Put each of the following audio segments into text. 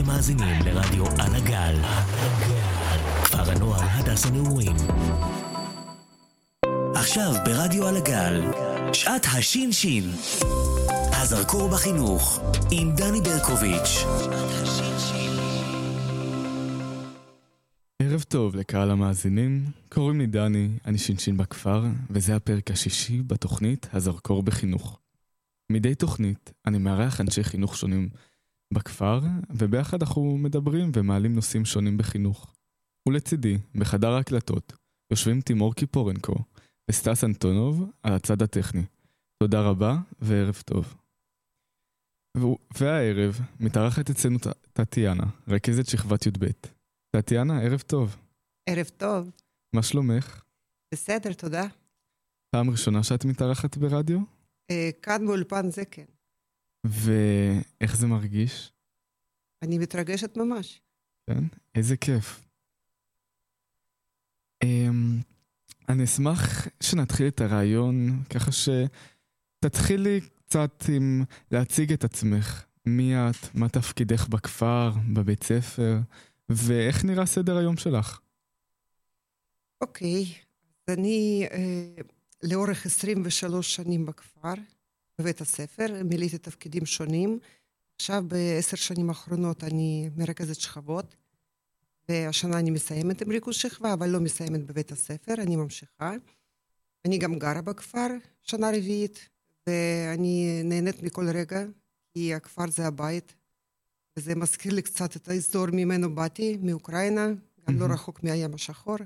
אתם מאזינים לרדיו על הגל. כפר הנוער הדס הנעורים. עכשיו ברדיו על הגל, שעת השין-שין. הזרקור בחינוך, עם דני ברקוביץ'. ערב טוב לקהל המאזינים, קוראים לי דני, אני שינשין בכפר, וזה הפרק השישי בתוכנית הזרקור בחינוך. מדי תוכנית אני מארח אנשי חינוך שונים בכפר, וביחד אנחנו מדברים ומעלים נושאים שונים בחינוך. ולצידי, בחדר ההקלטות, יושבים תימור קיפורנקו וסטס אנטונוב על הצד הטכני. תודה רבה וערב טוב. והערב מתארחת אצלנו טטיאנה, רכזת שכבת י"ב. טטיאנה, ערב טוב. ערב טוב. מה שלומך? בסדר, תודה. פעם ראשונה שאת מתארחת ברדיו? אה, כאן באולפן זה כן. ואיך זה מרגיש? אני מתרגשת ממש. כן? איזה כיף. אמ, אני אשמח שנתחיל את הרעיון ככה שתתחילי קצת עם להציג את עצמך. מי את? מה תפקידך בכפר, בבית ספר, ואיך נראה סדר היום שלך? אוקיי, אז אני אה, לאורך 23 שנים בכפר. בבית הספר, מילאתי תפקידים שונים. עכשיו בעשר שנים האחרונות אני מרכזת שכבות, והשנה אני מסיימת עם ריכוז שכבה, אבל לא מסיימת בבית הספר, אני ממשיכה. אני גם גרה בכפר שנה רביעית, ואני נהנית מכל רגע, כי הכפר זה הבית, וזה מזכיר לי קצת את האזור ממנו באתי, מאוקראינה, גם לא רחוק מהים השחור.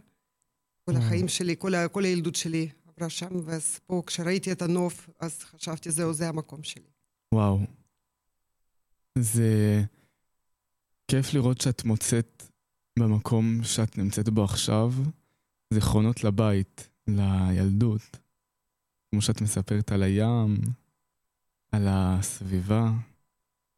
כל החיים שלי, כל, כל הילדות שלי עברה שם, ואז פה כשראיתי את הנוף, אז חשבתי, זהו, זה המקום שלי. וואו. זה כיף לראות שאת מוצאת במקום שאת נמצאת בו עכשיו זיכרונות לבית, לילדות. כמו שאת מספרת על הים, על הסביבה.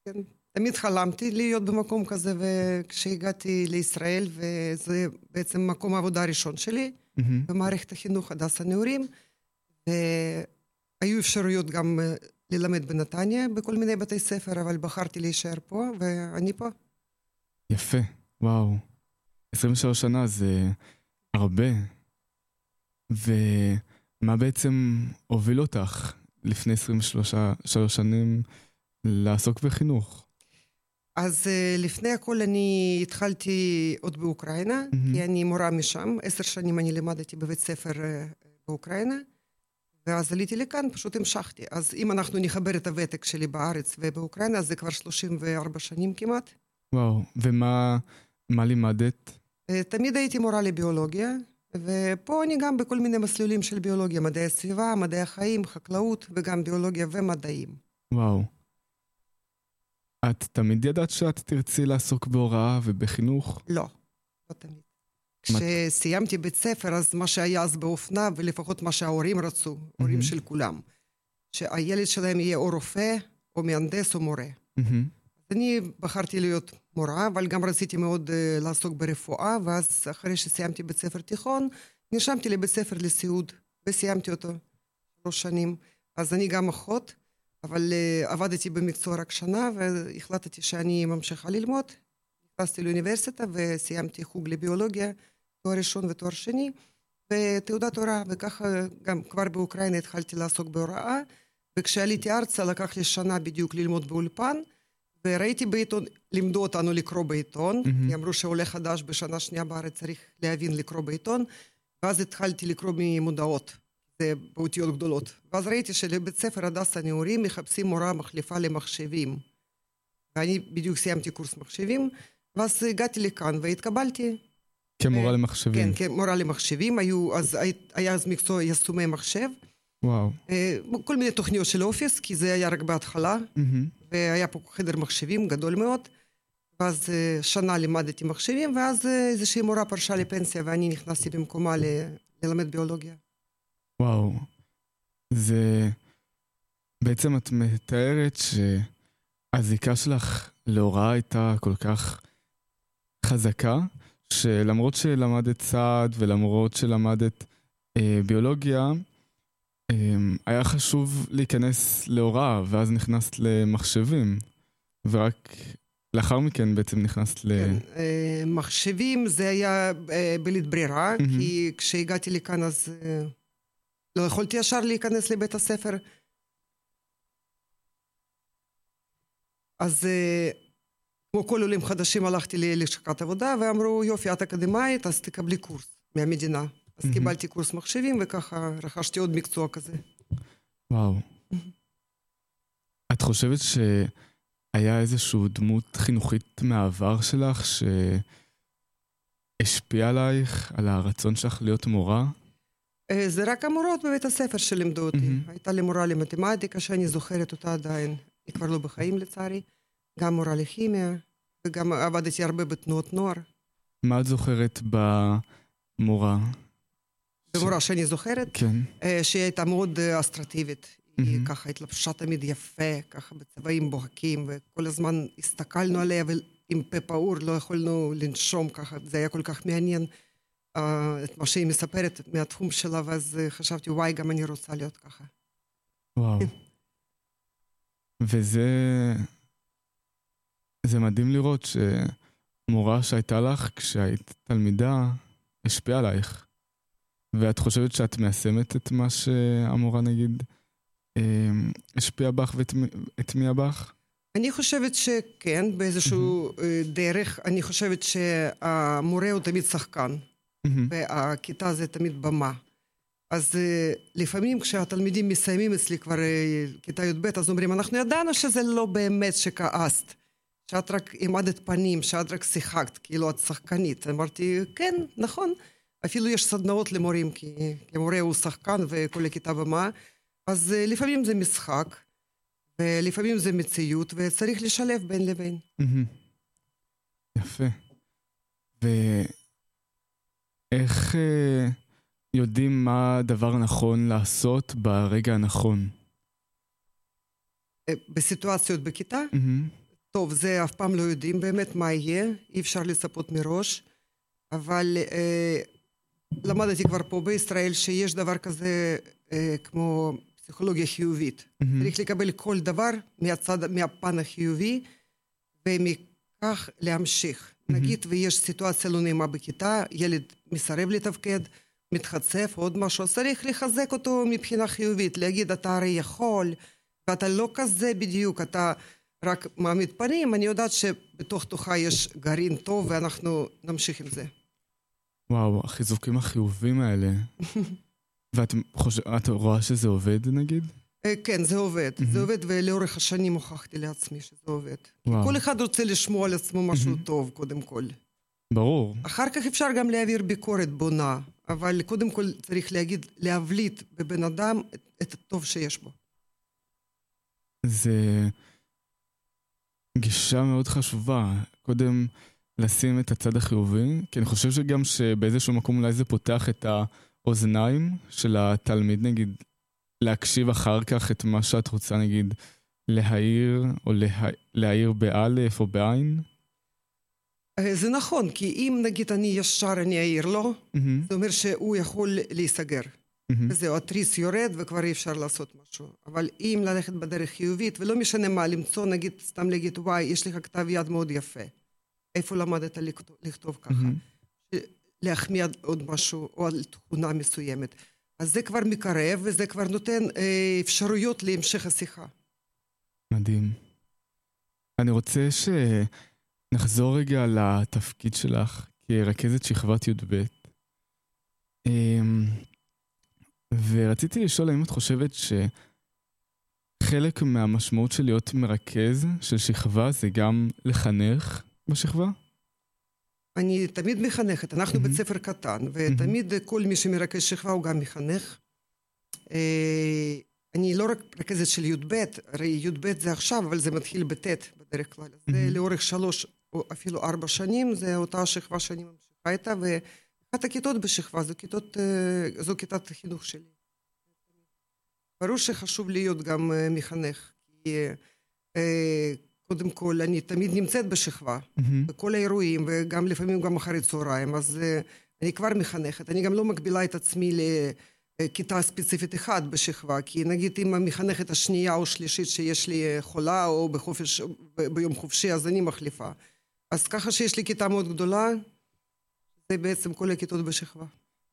כן, תמיד חלמתי להיות במקום כזה, וכשהגעתי לישראל, וזה בעצם מקום העבודה הראשון שלי, mm-hmm. במערכת החינוך הדסה נעורים, והיו אפשרויות גם אה, ללמד בנתניה בכל מיני בתי ספר, אבל בחרתי להישאר פה, ואני פה. יפה, וואו. 23 שנה זה הרבה. ומה בעצם הוביל אותך לפני 23 שנים לעסוק בחינוך? אז uh, לפני הכל אני התחלתי עוד באוקראינה, mm-hmm. כי אני מורה משם. עשר שנים אני לימדתי בבית ספר uh, באוקראינה, ואז עליתי לכאן, פשוט המשכתי. אז אם אנחנו נחבר את הוותק שלי בארץ ובאוקראינה, אז זה כבר 34 שנים כמעט. וואו, ומה לימדת? Uh, תמיד הייתי מורה לביולוגיה, ופה אני גם בכל מיני מסלולים של ביולוגיה, מדעי הסביבה, מדעי החיים, חקלאות, וגם ביולוגיה ומדעים. וואו. את תמיד ידעת שאת תרצי לעסוק בהוראה ובחינוך? לא, לא תמיד. כשסיימתי בית ספר, אז מה שהיה אז באופנה, ולפחות מה שההורים רצו, הורים של כולם, שהילד שלהם יהיה או רופא, או מהנדס, או מורה. אז אני בחרתי להיות מורה, אבל גם רציתי מאוד uh, לעסוק ברפואה, ואז אחרי שסיימתי בית ספר תיכון, נרשמתי לבית ספר לסיעוד, וסיימתי אותו שלוש שנים. אז אני גם אחות. אבל uh, עבדתי במקצוע רק שנה והחלטתי שאני ממשיכה ללמוד. נכנסתי לאוניברסיטה וסיימתי חוג לביולוגיה, תואר ראשון ותואר שני, ותעודת הוראה, וככה גם כבר באוקראינה התחלתי לעסוק בהוראה, וכשעליתי ארצה לקח לי שנה בדיוק ללמוד באולפן, וראיתי בעיתון, לימדו אותנו לקרוא בעיתון, mm-hmm. כי אמרו שעולה חדש בשנה שנייה בארץ צריך להבין לקרוא בעיתון, ואז התחלתי לקרוא ממודעות. זה באותיות גדולות. ואז ראיתי שלבית ספר הדסה נעורים מחפשים מורה מחליפה למחשבים. ואני בדיוק סיימתי קורס מחשבים, ואז הגעתי לכאן והתקבלתי. כמורה למחשבים. כן, כמורה למחשבים. היו, אז, היה אז מקצוע יישומי מחשב. וואו. אה, כל מיני תוכניות של אופיס, כי זה היה רק בהתחלה. Mm-hmm. והיה פה חדר מחשבים גדול מאוד. ואז אה, שנה לימדתי מחשבים, ואז אה, איזושהי מורה פרשה לפנסיה, ואני נכנסתי במקומה ל... ללמד ביולוגיה. וואו, זה... בעצם את מתארת שהזיקה שלך להוראה הייתה כל כך חזקה, שלמרות שלמדת צעד ולמרות שלמדת אה, ביולוגיה, אה, היה חשוב להיכנס להוראה, ואז נכנסת למחשבים. ורק לאחר מכן בעצם נכנסת ל... כן, אה, מחשבים זה היה אה, בלית ברירה. כי כשהגעתי לכאן אז אה, לא יכולתי ישר להיכנס לבית הספר. אז אה, כמו כל עולים חדשים הלכתי ללשכת עבודה ואמרו יופי את אקדמאית אז תקבלי קורס מהמדינה. אז. קיבלתי קורס מחשבים וככה רכשתי עוד מקצוע כזה. וואו. את חושבת שהיה איזושהי דמות חינוכית מהעבר שלך שהשפיעה עלייך, על הרצון שלך להיות מורה? אה, זה רק המורות בבית הספר שלימדו אותי. מהמם. הייתה לי מורה למתמטיקה שאני זוכרת אותה עדיין. היא כבר לא בחיים לצערי. גם מורה לכימיה, וגם עבדתי הרבה בתנועות נוער. מה את זוכרת במורה? ומורה שאני זוכרת, כן. אה, שהיא הייתה מאוד אה, אסטרטיבית. היא מהמם. ככה התלבשה תמיד יפה, ככה בצבעים בוהקים, וכל הזמן הסתכלנו עליה ועם פה פעור לא יכולנו לנשום ככה, זה היה כל כך מעניין. את מה שהיא מספרת מהתחום שלה, ואז אה, חשבתי, וואי, גם אני רוצה להיות ככה. וואו. וזה... זה מדהים לראות שמורה שהייתה לך כשהיית תלמידה השפיעה עלייך. ואת חושבת שאת מיישמת את מה שהמורה נגיד אה, השפיעה בך והטמיעה בך? אני חושבת שכן, באיזשהו אה, דרך. אני חושבת שהמורה הוא תמיד שחקן, מהמם. והכיתה זה תמיד במה. אז אה, לפעמים כשהתלמידים מסיימים אצלי כבר אה, כיתה י"ב, אז אומרים, אנחנו ידענו שזה לא באמת שכעסת, שאת רק העמדת פנים, שאת רק שיחקת, כאילו את שחקנית. אמרתי, כן, נכון. אפילו יש סדנאות למורים, כי, כי מורה הוא שחקן וכל הכיתה במה. אז אה, לפעמים זה משחק, ולפעמים זה מציאות, וצריך לשלב בין לבין. מהמם. יפה. ואיך אה, יודעים מה הדבר הנכון לעשות ברגע הנכון? אה, בסיטואציות בכיתה, מהמם. טוב, זה אף פעם לא יודעים באמת מה יהיה, אי אפשר לצפות מראש, אבל אה, למדתי כבר פה בישראל שיש דבר כזה אה, כמו פסיכולוגיה חיובית. מהמם. צריך לקבל כל דבר מהצד, מהפן החיובי, ומכך להמשיך. נגיד ויש סיטואציה לא נעימה בכיתה, ילד מסרב לתפקד, מתחצף, עוד משהו, צריך לחזק אותו מבחינה חיובית, להגיד, אתה הרי יכול, ואתה לא כזה בדיוק, אתה רק מעמיד פנים, אני יודעת שבתוך תוכה יש גרעין טוב, ואנחנו נמשיך עם זה. וואו, החיזוקים החיובים האלה. ואת חושב, רואה שזה עובד נגיד? אה, כן, זה עובד. זה עובד, ולאורך השנים הוכחתי לעצמי שזה עובד. וואו. כל אחד רוצה לשמוע על עצמו משהו. טוב, קודם כל. ברור. אחר כך אפשר גם להעביר ביקורת בונה, אבל קודם כל צריך להגיד, להבליט בבן אדם את, את הטוב שיש בו. זה גישה מאוד חשובה. קודם לשים את הצד החיובי, כי אני חושב שגם שבאיזשהו מקום אולי זה פותח את האוזניים של התלמיד, נגיד, להקשיב אחר כך את מה שאת רוצה, נגיד, להעיר, או לה... להעיר באלף או בעין. אה, זה נכון, כי אם נגיד אני ישר אני אעיר לו, מהמם, זה אומר שהוא יכול להיסגר. מהמם. וזהו, התריס יורד וכבר אי אפשר לעשות משהו. אבל אם ללכת בדרך חיובית, ולא משנה מה, למצוא, נגיד, סתם להגיד, וואי, יש לך כתב יד מאוד יפה. איפה למדת לכתוב, לכתוב ככה? מהמם. להחמיא עוד משהו, או על תכונה מסוימת. אז זה כבר מקרב, וזה כבר נותן אה, אפשרויות להמשך השיחה. מדהים. אני רוצה שנחזור רגע לתפקיד שלך כרכזת שכבת י"ב. אמ, ורציתי לשאול האם את חושבת שחלק מהמשמעות של להיות מרכז של שכבה זה גם לחנך בשכבה? אני תמיד מחנכת, אנחנו מהמם. בית ספר קטן, ותמיד כל מי שמרכז שכבה הוא גם מחנך. אה, אני לא רק רכזת של י"ב, הרי י"ב זה עכשיו, אבל זה מתחיל בט' בדרך כלל. זה מהמם. לאורך שלוש או אפילו ארבע שנים, זה אותה שכבה שאני ממשיכה איתה, ואחת הכיתות בשכבה זו, כיתות, אה, זו כיתת החינוך שלי. ברור שחשוב להיות גם אה, מחנך, כי קודם כל אני תמיד נמצאת בשכבה. מהמם. בכל האירועים, וגם לפעמים גם אחרי צהריים, אז uh, אני כבר מחנכת. אני גם לא מגבילה את עצמי אה, כיתה ספציפית אחת בשכבה, כי נגיד אם המחנכת השנייה או שלישית שיש לי אה, חולה או בחופש, ביום חופשי אז אני מחליפה. אז ככה שיש לי כיתה מאוד גדולה, זה בעצם כל הכיתות בשכבה.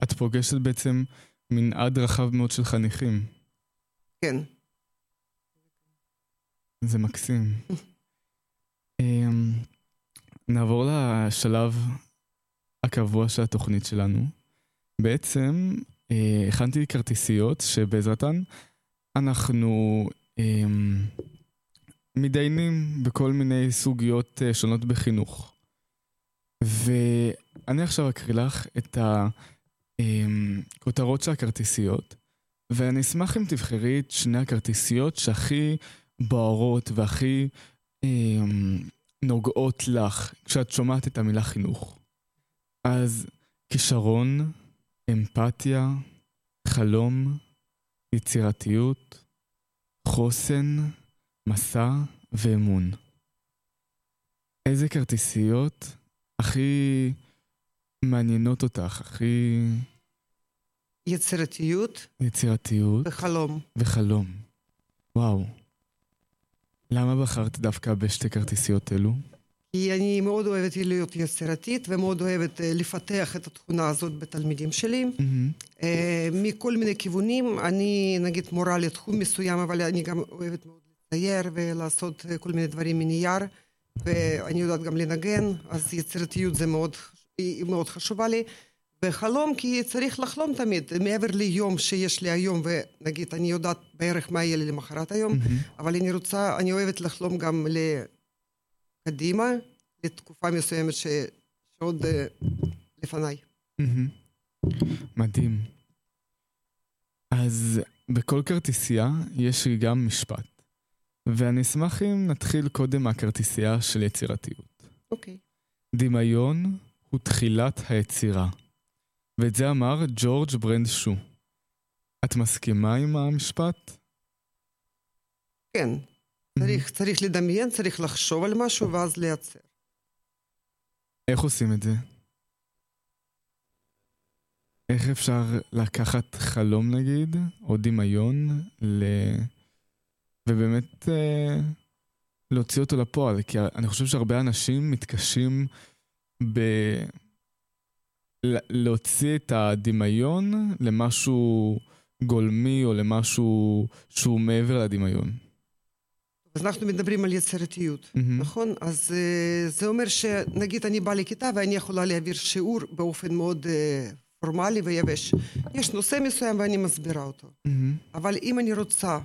את פוגשת בעצם מנעד רחב מאוד של חניכים. כן. זה מקסים. אמ, נעבור לשלב הקבוע של התוכנית שלנו. בעצם אה, הכנתי כרטיסיות שבעזרתן אנחנו אה, מתדיינים בכל מיני סוגיות אה, שונות בחינוך. ואני עכשיו אקריא לך את הכותרות של הכרטיסיות, ואני אשמח אם תבחרי את שני הכרטיסיות שהכי בוערות והכי אה, נוגעות לך כשאת שומעת את המילה חינוך. אז כישרון, אמפתיה, חלום, יצירתיות, חוסן, מסע ואמון. איזה כרטיסיות הכי מעניינות אותך, הכי... יצירתיות. יצירתיות. וחלום. וחלום. וואו. למה בחרת דווקא בשתי כרטיסיות אלו? כי אני מאוד אוהבת להיות יצירתית ומאוד אוהבת אה, לפתח את התכונה הזאת בתלמידים שלי. Mm-hmm. מכל מיני כיוונים, אני נגיד מורה לתחום מסוים, אבל אני גם אוהבת מאוד לצייר ולעשות אה, כל מיני דברים מנייר, ואני יודעת גם לנגן, אז יצירתיות זה מאוד, היא מאוד חשובה לי. וחלום, כי צריך לחלום תמיד, מעבר ליום שיש לי היום, ונגיד, אני יודעת בערך מה יהיה לי למחרת היום, mm-hmm. אבל אני רוצה, אני אוהבת לחלום גם לקדימה, לתקופה מסוימת ש... שעוד uh, לפניי. Mm-hmm. מדהים. אז בכל כרטיסייה יש גם משפט, ואני אשמח אם נתחיל קודם מהכרטיסייה של יצירתיות. אוקיי. Okay. דמיון הוא תחילת היצירה. ואת זה אמר ג'ורג' ברנד שו. את מסכימה עם המשפט? כן. צריך, צריך לדמיין, צריך לחשוב על משהו ואז לייצר. איך עושים את זה? איך אפשר לקחת חלום נגיד, או דמיון, ל... ובאמת אה, להוציא אותו לפועל? כי אני חושב שהרבה אנשים מתקשים ב... להוציא את הדמיון למשהו גולמי או למשהו שהוא מעבר לדמיון. אז אנחנו מדברים על יצירתיות, mm-hmm. נכון? אז uh, זה אומר שנגיד אני באה לכיתה ואני יכולה להעביר שיעור באופן מאוד uh, פורמלי ויבש. יש נושא מסוים ואני מסבירה אותו. Mm-hmm. אבל אם אני רוצה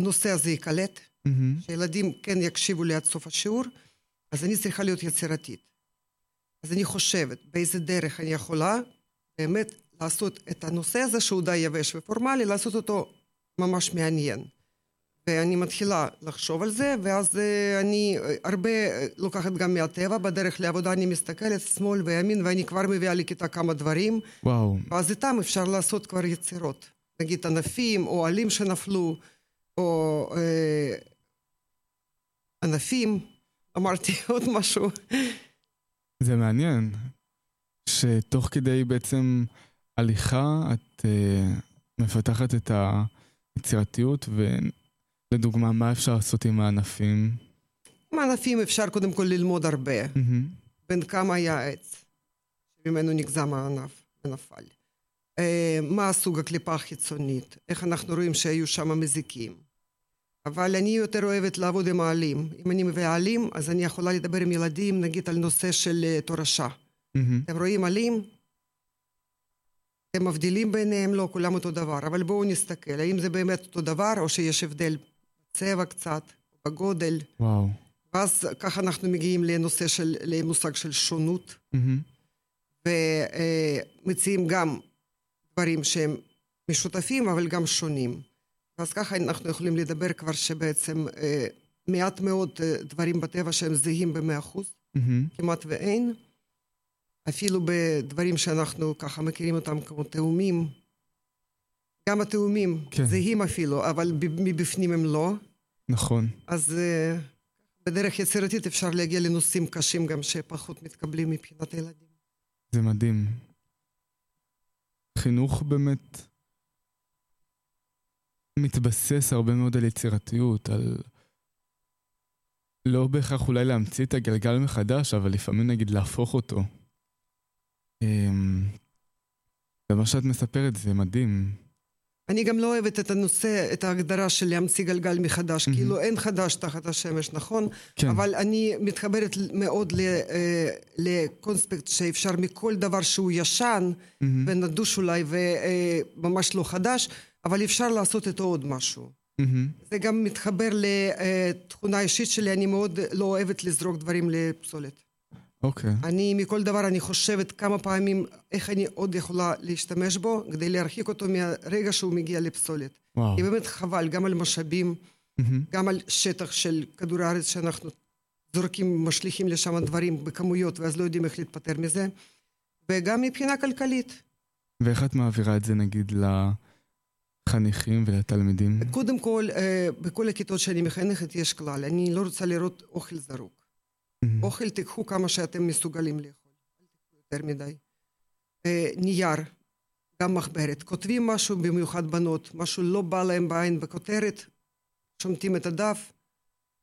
שהנושא הזה ייקלט, mm-hmm. שילדים כן יקשיבו לי עד סוף השיעור, אז אני צריכה להיות יצירתית. אז אני חושבת באיזה דרך אני יכולה באמת לעשות את הנושא הזה שהוא די יבש ופורמלי, לעשות אותו ממש מעניין. ואני מתחילה לחשוב על זה, ואז אה, אני אה, הרבה אה, לוקחת גם מהטבע, בדרך לעבודה אני מסתכלת שמאל וימין, ואני כבר מביאה לכיתה כמה דברים. וואו. ואז איתם אפשר לעשות כבר יצירות. נגיד ענפים, או עלים שנפלו, או אה, ענפים. אמרתי עוד משהו. זה מעניין, שתוך כדי בעצם הליכה את uh, מפתחת את היצירתיות, ולדוגמה, מה אפשר לעשות עם הענפים? עם הענפים אפשר קודם כל ללמוד הרבה. Mm-hmm. בין כמה היה עץ, שממנו נגזם הענף ונפל. Uh, מה סוג הקליפה החיצונית, איך אנחנו רואים שהיו שם מזיקים. אבל אני יותר אוהבת לעבוד עם העלים. אם אני מביאה עלים, אז אני יכולה לדבר עם ילדים, נגיד, על נושא של אה, תורשה. Mm-hmm. אתם רואים עלים? אתם מבדילים ביניהם? לא, כולם אותו דבר. אבל בואו נסתכל, האם זה באמת אותו דבר, או שיש הבדל בצבע קצת, בגודל. וואו. ואז ככה אנחנו מגיעים לנושא של, למושג של שונות. Mm-hmm. ומציעים גם דברים שהם משותפים, אבל גם שונים. אז ככה אנחנו יכולים לדבר כבר שבעצם אה, מעט מאוד אה, דברים בטבע שהם זהים במאה אחוז, mm-hmm. כמעט ואין. אפילו בדברים שאנחנו ככה מכירים אותם כמו תאומים. גם התאומים כן. זהים אפילו, אבל מבפנים הם לא. נכון. אז אה, בדרך יצירתית אפשר להגיע לנושאים קשים גם שפחות מתקבלים מבחינת הילדים. זה מדהים. חינוך באמת מתבסס הרבה מאוד על יצירתיות, על... לא בהכרח אולי להמציא את הגלגל מחדש, אבל לפעמים נגיד להפוך אותו. אמ, ומה שאת מספרת זה מדהים. אני גם לא אוהבת את הנושא, את ההגדרה של להמציא גלגל מחדש, mm-hmm. כאילו אין חדש תחת השמש, נכון? כן. אבל אני מתחברת מאוד אה, לקונספקט שאפשר מכל דבר שהוא ישן mm-hmm. ונדוש אולי וממש לא חדש, אבל אפשר לעשות איתו עוד משהו. Mm-hmm. זה גם מתחבר לתכונה אישית שלי, אני מאוד לא אוהבת לזרוק דברים לפסולת. אוקיי. Okay. אני מכל דבר, אני חושבת כמה פעמים איך אני עוד יכולה להשתמש בו כדי להרחיק אותו מהרגע שהוא מגיע לפסולת. וואו. כי באמת חבל, גם על משאבים, mm-hmm. גם על שטח של כדור הארץ שאנחנו זורקים, משליכים לשם דברים בכמויות ואז לא יודעים איך להתפטר מזה, וגם מבחינה כלכלית. ואיך את מעבירה את זה נגיד לחניכים ולתלמידים? קודם כל, אה, בכל הכיתות שאני מחנכת יש כלל, אני לא רוצה לראות אוכל זרוק. Mm-hmm. אוכל תיקחו כמה שאתם מסוגלים לאכול, אל תיקחו יותר מדי. אה, נייר, גם מחברת. כותבים משהו, במיוחד בנות, משהו לא בא להם בעין בכותרת, שומטים את הדף,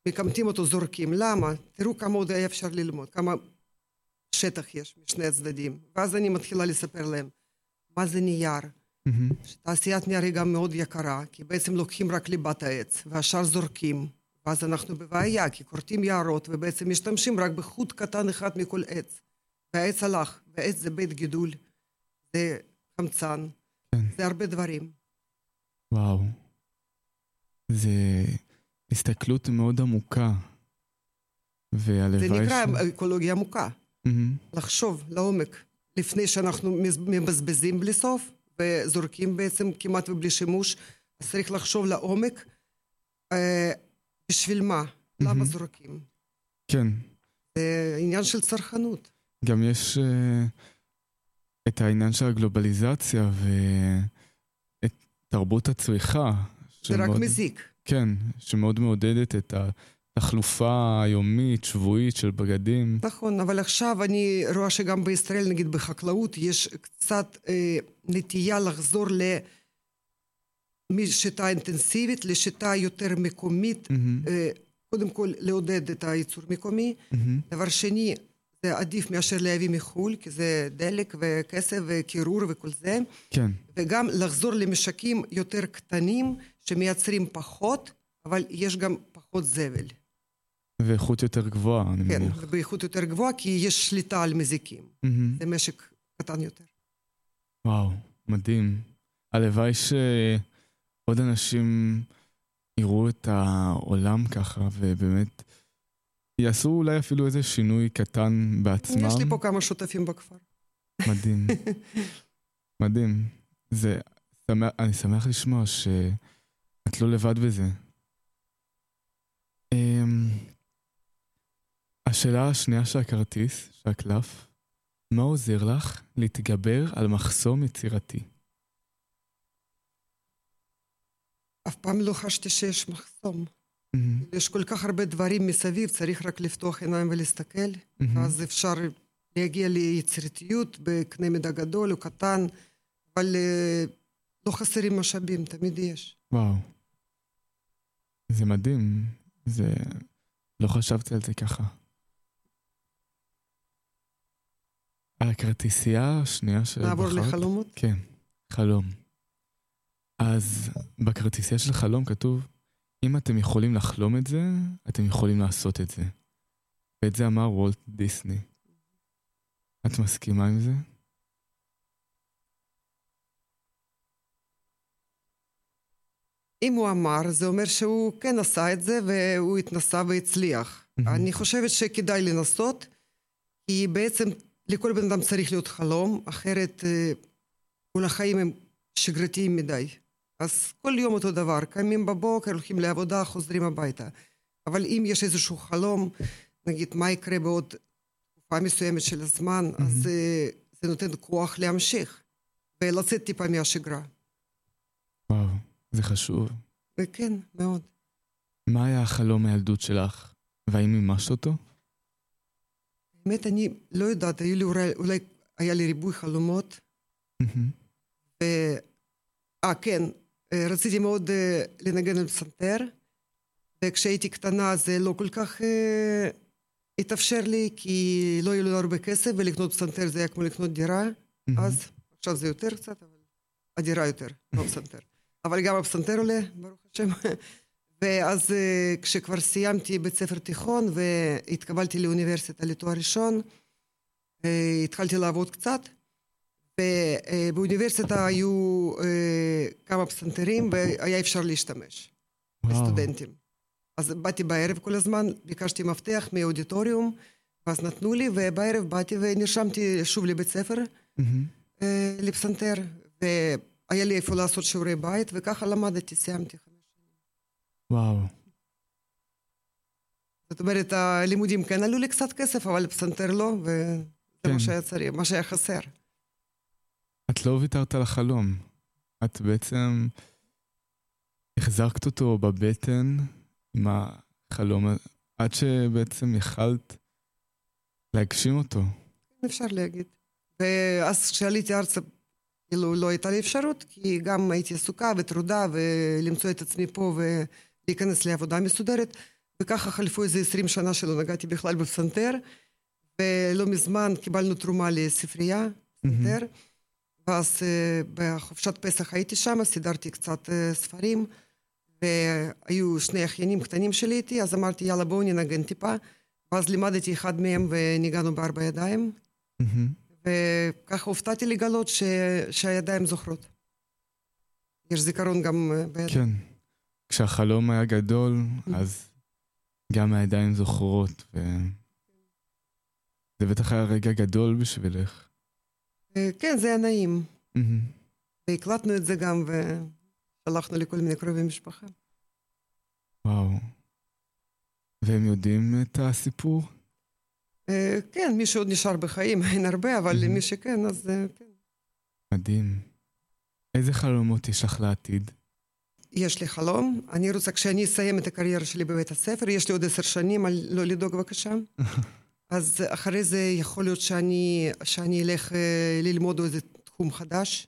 מקמטים אותו, זורקים. למה? תראו כמה עוד היה אפשר ללמוד, כמה שטח יש משני הצדדים. ואז אני מתחילה לספר להם מה זה נייר. Mm-hmm. תעשיית נייר היא גם מאוד יקרה, כי בעצם לוקחים רק ליבת העץ, והשאר זורקים. ואז אנחנו בבעיה, כי כורתים יערות ובעצם משתמשים רק בחוט קטן אחד מכל עץ. והעץ הלך, ועץ זה בית גידול, זה חמצן, כן. זה הרבה דברים. וואו. זה הסתכלות מאוד עמוקה. והלוואי. זה נקרא ש... אקולוגיה עמוקה. Mm-hmm. לחשוב לעומק, לפני שאנחנו מבזבזים בלי סוף וזורקים בעצם כמעט ובלי שימוש, אז צריך לחשוב לעומק. אה, בשביל מה? למה זורקים? כן. זה עניין של צרכנות. גם יש uh, את העניין של הגלובליזציה ואת תרבות הצריכה. זה שמאוד, רק מזיק. כן, שמאוד מעודדת את התחלופה היומית, שבועית של בגדים. נכון, אבל עכשיו אני רואה שגם בישראל, נגיד בחקלאות, יש קצת אה, נטייה לחזור ל... משיטה אינטנסיבית לשיטה יותר מקומית, mm-hmm. קודם כל לעודד את הייצור מקומי, mm-hmm. דבר שני זה עדיף מאשר להביא מחו"ל, כי זה דלק וכסף וקירור וכל זה, כן. וגם לחזור למשקים יותר קטנים שמייצרים פחות, אבל יש גם פחות זבל. ואיכות יותר גבוהה, אני כן, מניח. כן, באיכות יותר גבוהה, כי יש שליטה על מזיקים. Mm-hmm. זה משק קטן יותר. וואו, מדהים. הלוואי ש... עוד אנשים יראו את העולם ככה, ובאמת יעשו אולי אפילו איזה שינוי קטן בעצמם. יש לי פה כמה שותפים בכפר. מדהים. מדהים. זה, שמח, אני שמח לשמוע שאת לא לבד בזה. השאלה השנייה של הכרטיס, של הקלף, מה עוזר לך להתגבר על מחסום יצירתי? אף פעם לא חשתי שיש מחסום. Mm-hmm. יש כל כך הרבה דברים מסביב, צריך רק לפתוח עיניים ולהסתכל, mm-hmm. אז אפשר להגיע ליצירתיות בקנה מידה גדול או קטן, אבל uh, לא חסרים משאבים, תמיד יש. וואו. זה מדהים. זה... לא חשבתי על זה ככה. על הכרטיסייה השנייה של... נעבור לחלומות? כן, חלום. אז בכרטיסייה של חלום כתוב, אם אתם יכולים לחלום את זה, אתם יכולים לעשות את זה. ואת זה אמר וולט דיסני. את מסכימה עם זה? אם הוא אמר, זה אומר שהוא כן עשה את זה והוא התנסה והצליח. אני חושבת שכדאי לנסות, כי בעצם לכל בן אדם צריך להיות חלום, אחרת אה, כל החיים הם שגרתיים מדי. אז כל יום אותו דבר, קמים בבוקר, הולכים לעבודה, חוזרים הביתה. אבל אם יש איזשהו חלום, נגיד מה יקרה בעוד תקופה מסוימת של הזמן, mm-hmm. אז זה, זה נותן כוח להמשיך ולצאת טיפה מהשגרה. וואו, זה חשוב. וכן, מאוד. מה היה החלום הילדות שלך, והאם מימשת אותו? באמת, אני לא יודעת, היו לי אולי, אולי היה לי ריבוי חלומות. אה, כן, אה, רציתי מאוד אה, לנגן על פסנתר, וכשהייתי קטנה זה לא כל כך אה, התאפשר לי, כי לא היו לנו הרבה כסף, ולקנות פסנתר זה היה כמו לקנות דירה, אז, עכשיו זה יותר קצת, אבל הדירה יותר, לא פסנתר. אבל גם הפסנתר עולה, ברוך השם. ואז כשכבר סיימתי בית ספר תיכון והתקבלתי לאוניברסיטה לתואר ראשון, התחלתי לעבוד קצת. ובאוניברסיטה היו כמה פסנתרים והיה אפשר להשתמש, לסטודנטים. אז באתי בערב כל הזמן, ביקשתי מפתח מאודיטוריום, ואז נתנו לי, ובערב באתי ונרשמתי שוב לבית ספר לפסנתר, והיה לי איפה לעשות שיעורי בית, וככה למדתי, סיימתי חמש. וואו. זאת אומרת, הלימודים כן עלו לי קצת כסף, אבל פסנתר לא, וזה כן. מה שהיה צריך, מה שהיה חסר. את לא ויתרת על החלום. את בעצם החזקת אותו בבטן עם החלום, עד שבעצם יכלת להגשים אותו. אפשר להגיד. ואז כשעליתי ארצה, כאילו לא הייתה לי אפשרות, כי גם הייתי עסוקה וטרודה ולמצוא את עצמי פה ולהיכנס לעבודה מסודרת, וככה חלפו איזה עשרים שנה שלא נגעתי בכלל בפסנתר, ולא מזמן קיבלנו תרומה לספרייה, פסנתר. Mm-hmm. ואז בחופשת פסח הייתי שם, סידרתי קצת ספרים, והיו שני אחיינים קטנים שלי איתי, אז אמרתי, יאללה, בואו ננגן טיפה. ואז לימדתי אחד מהם וניגענו בארבע ידיים. וככה הופתעתי לגלות ש... שהידיים זוכרות. יש זיכרון גם בידיים. כן. כשהחלום היה גדול, אז גם הידיים זוכרות, ו... זה בטח היה רגע גדול בשבילך. אה, כן, זה היה נעים. והקלטנו את זה גם, ושלחנו לכל מיני קרובי משפחה. וואו. והם יודעים את הסיפור? אה, כן, מי שעוד נשאר בחיים, אין הרבה, אבל מי שכן, אז אה, כן. מדהים. איזה חלומות יש לך לעתיד? יש לי חלום. אני רוצה, כשאני אסיים את הקריירה שלי בבית הספר, יש לי עוד עשר שנים, לא לדאוג בבקשה. אז אחרי זה יכול להיות שאני, שאני אלך אה, ללמוד איזה תחום חדש,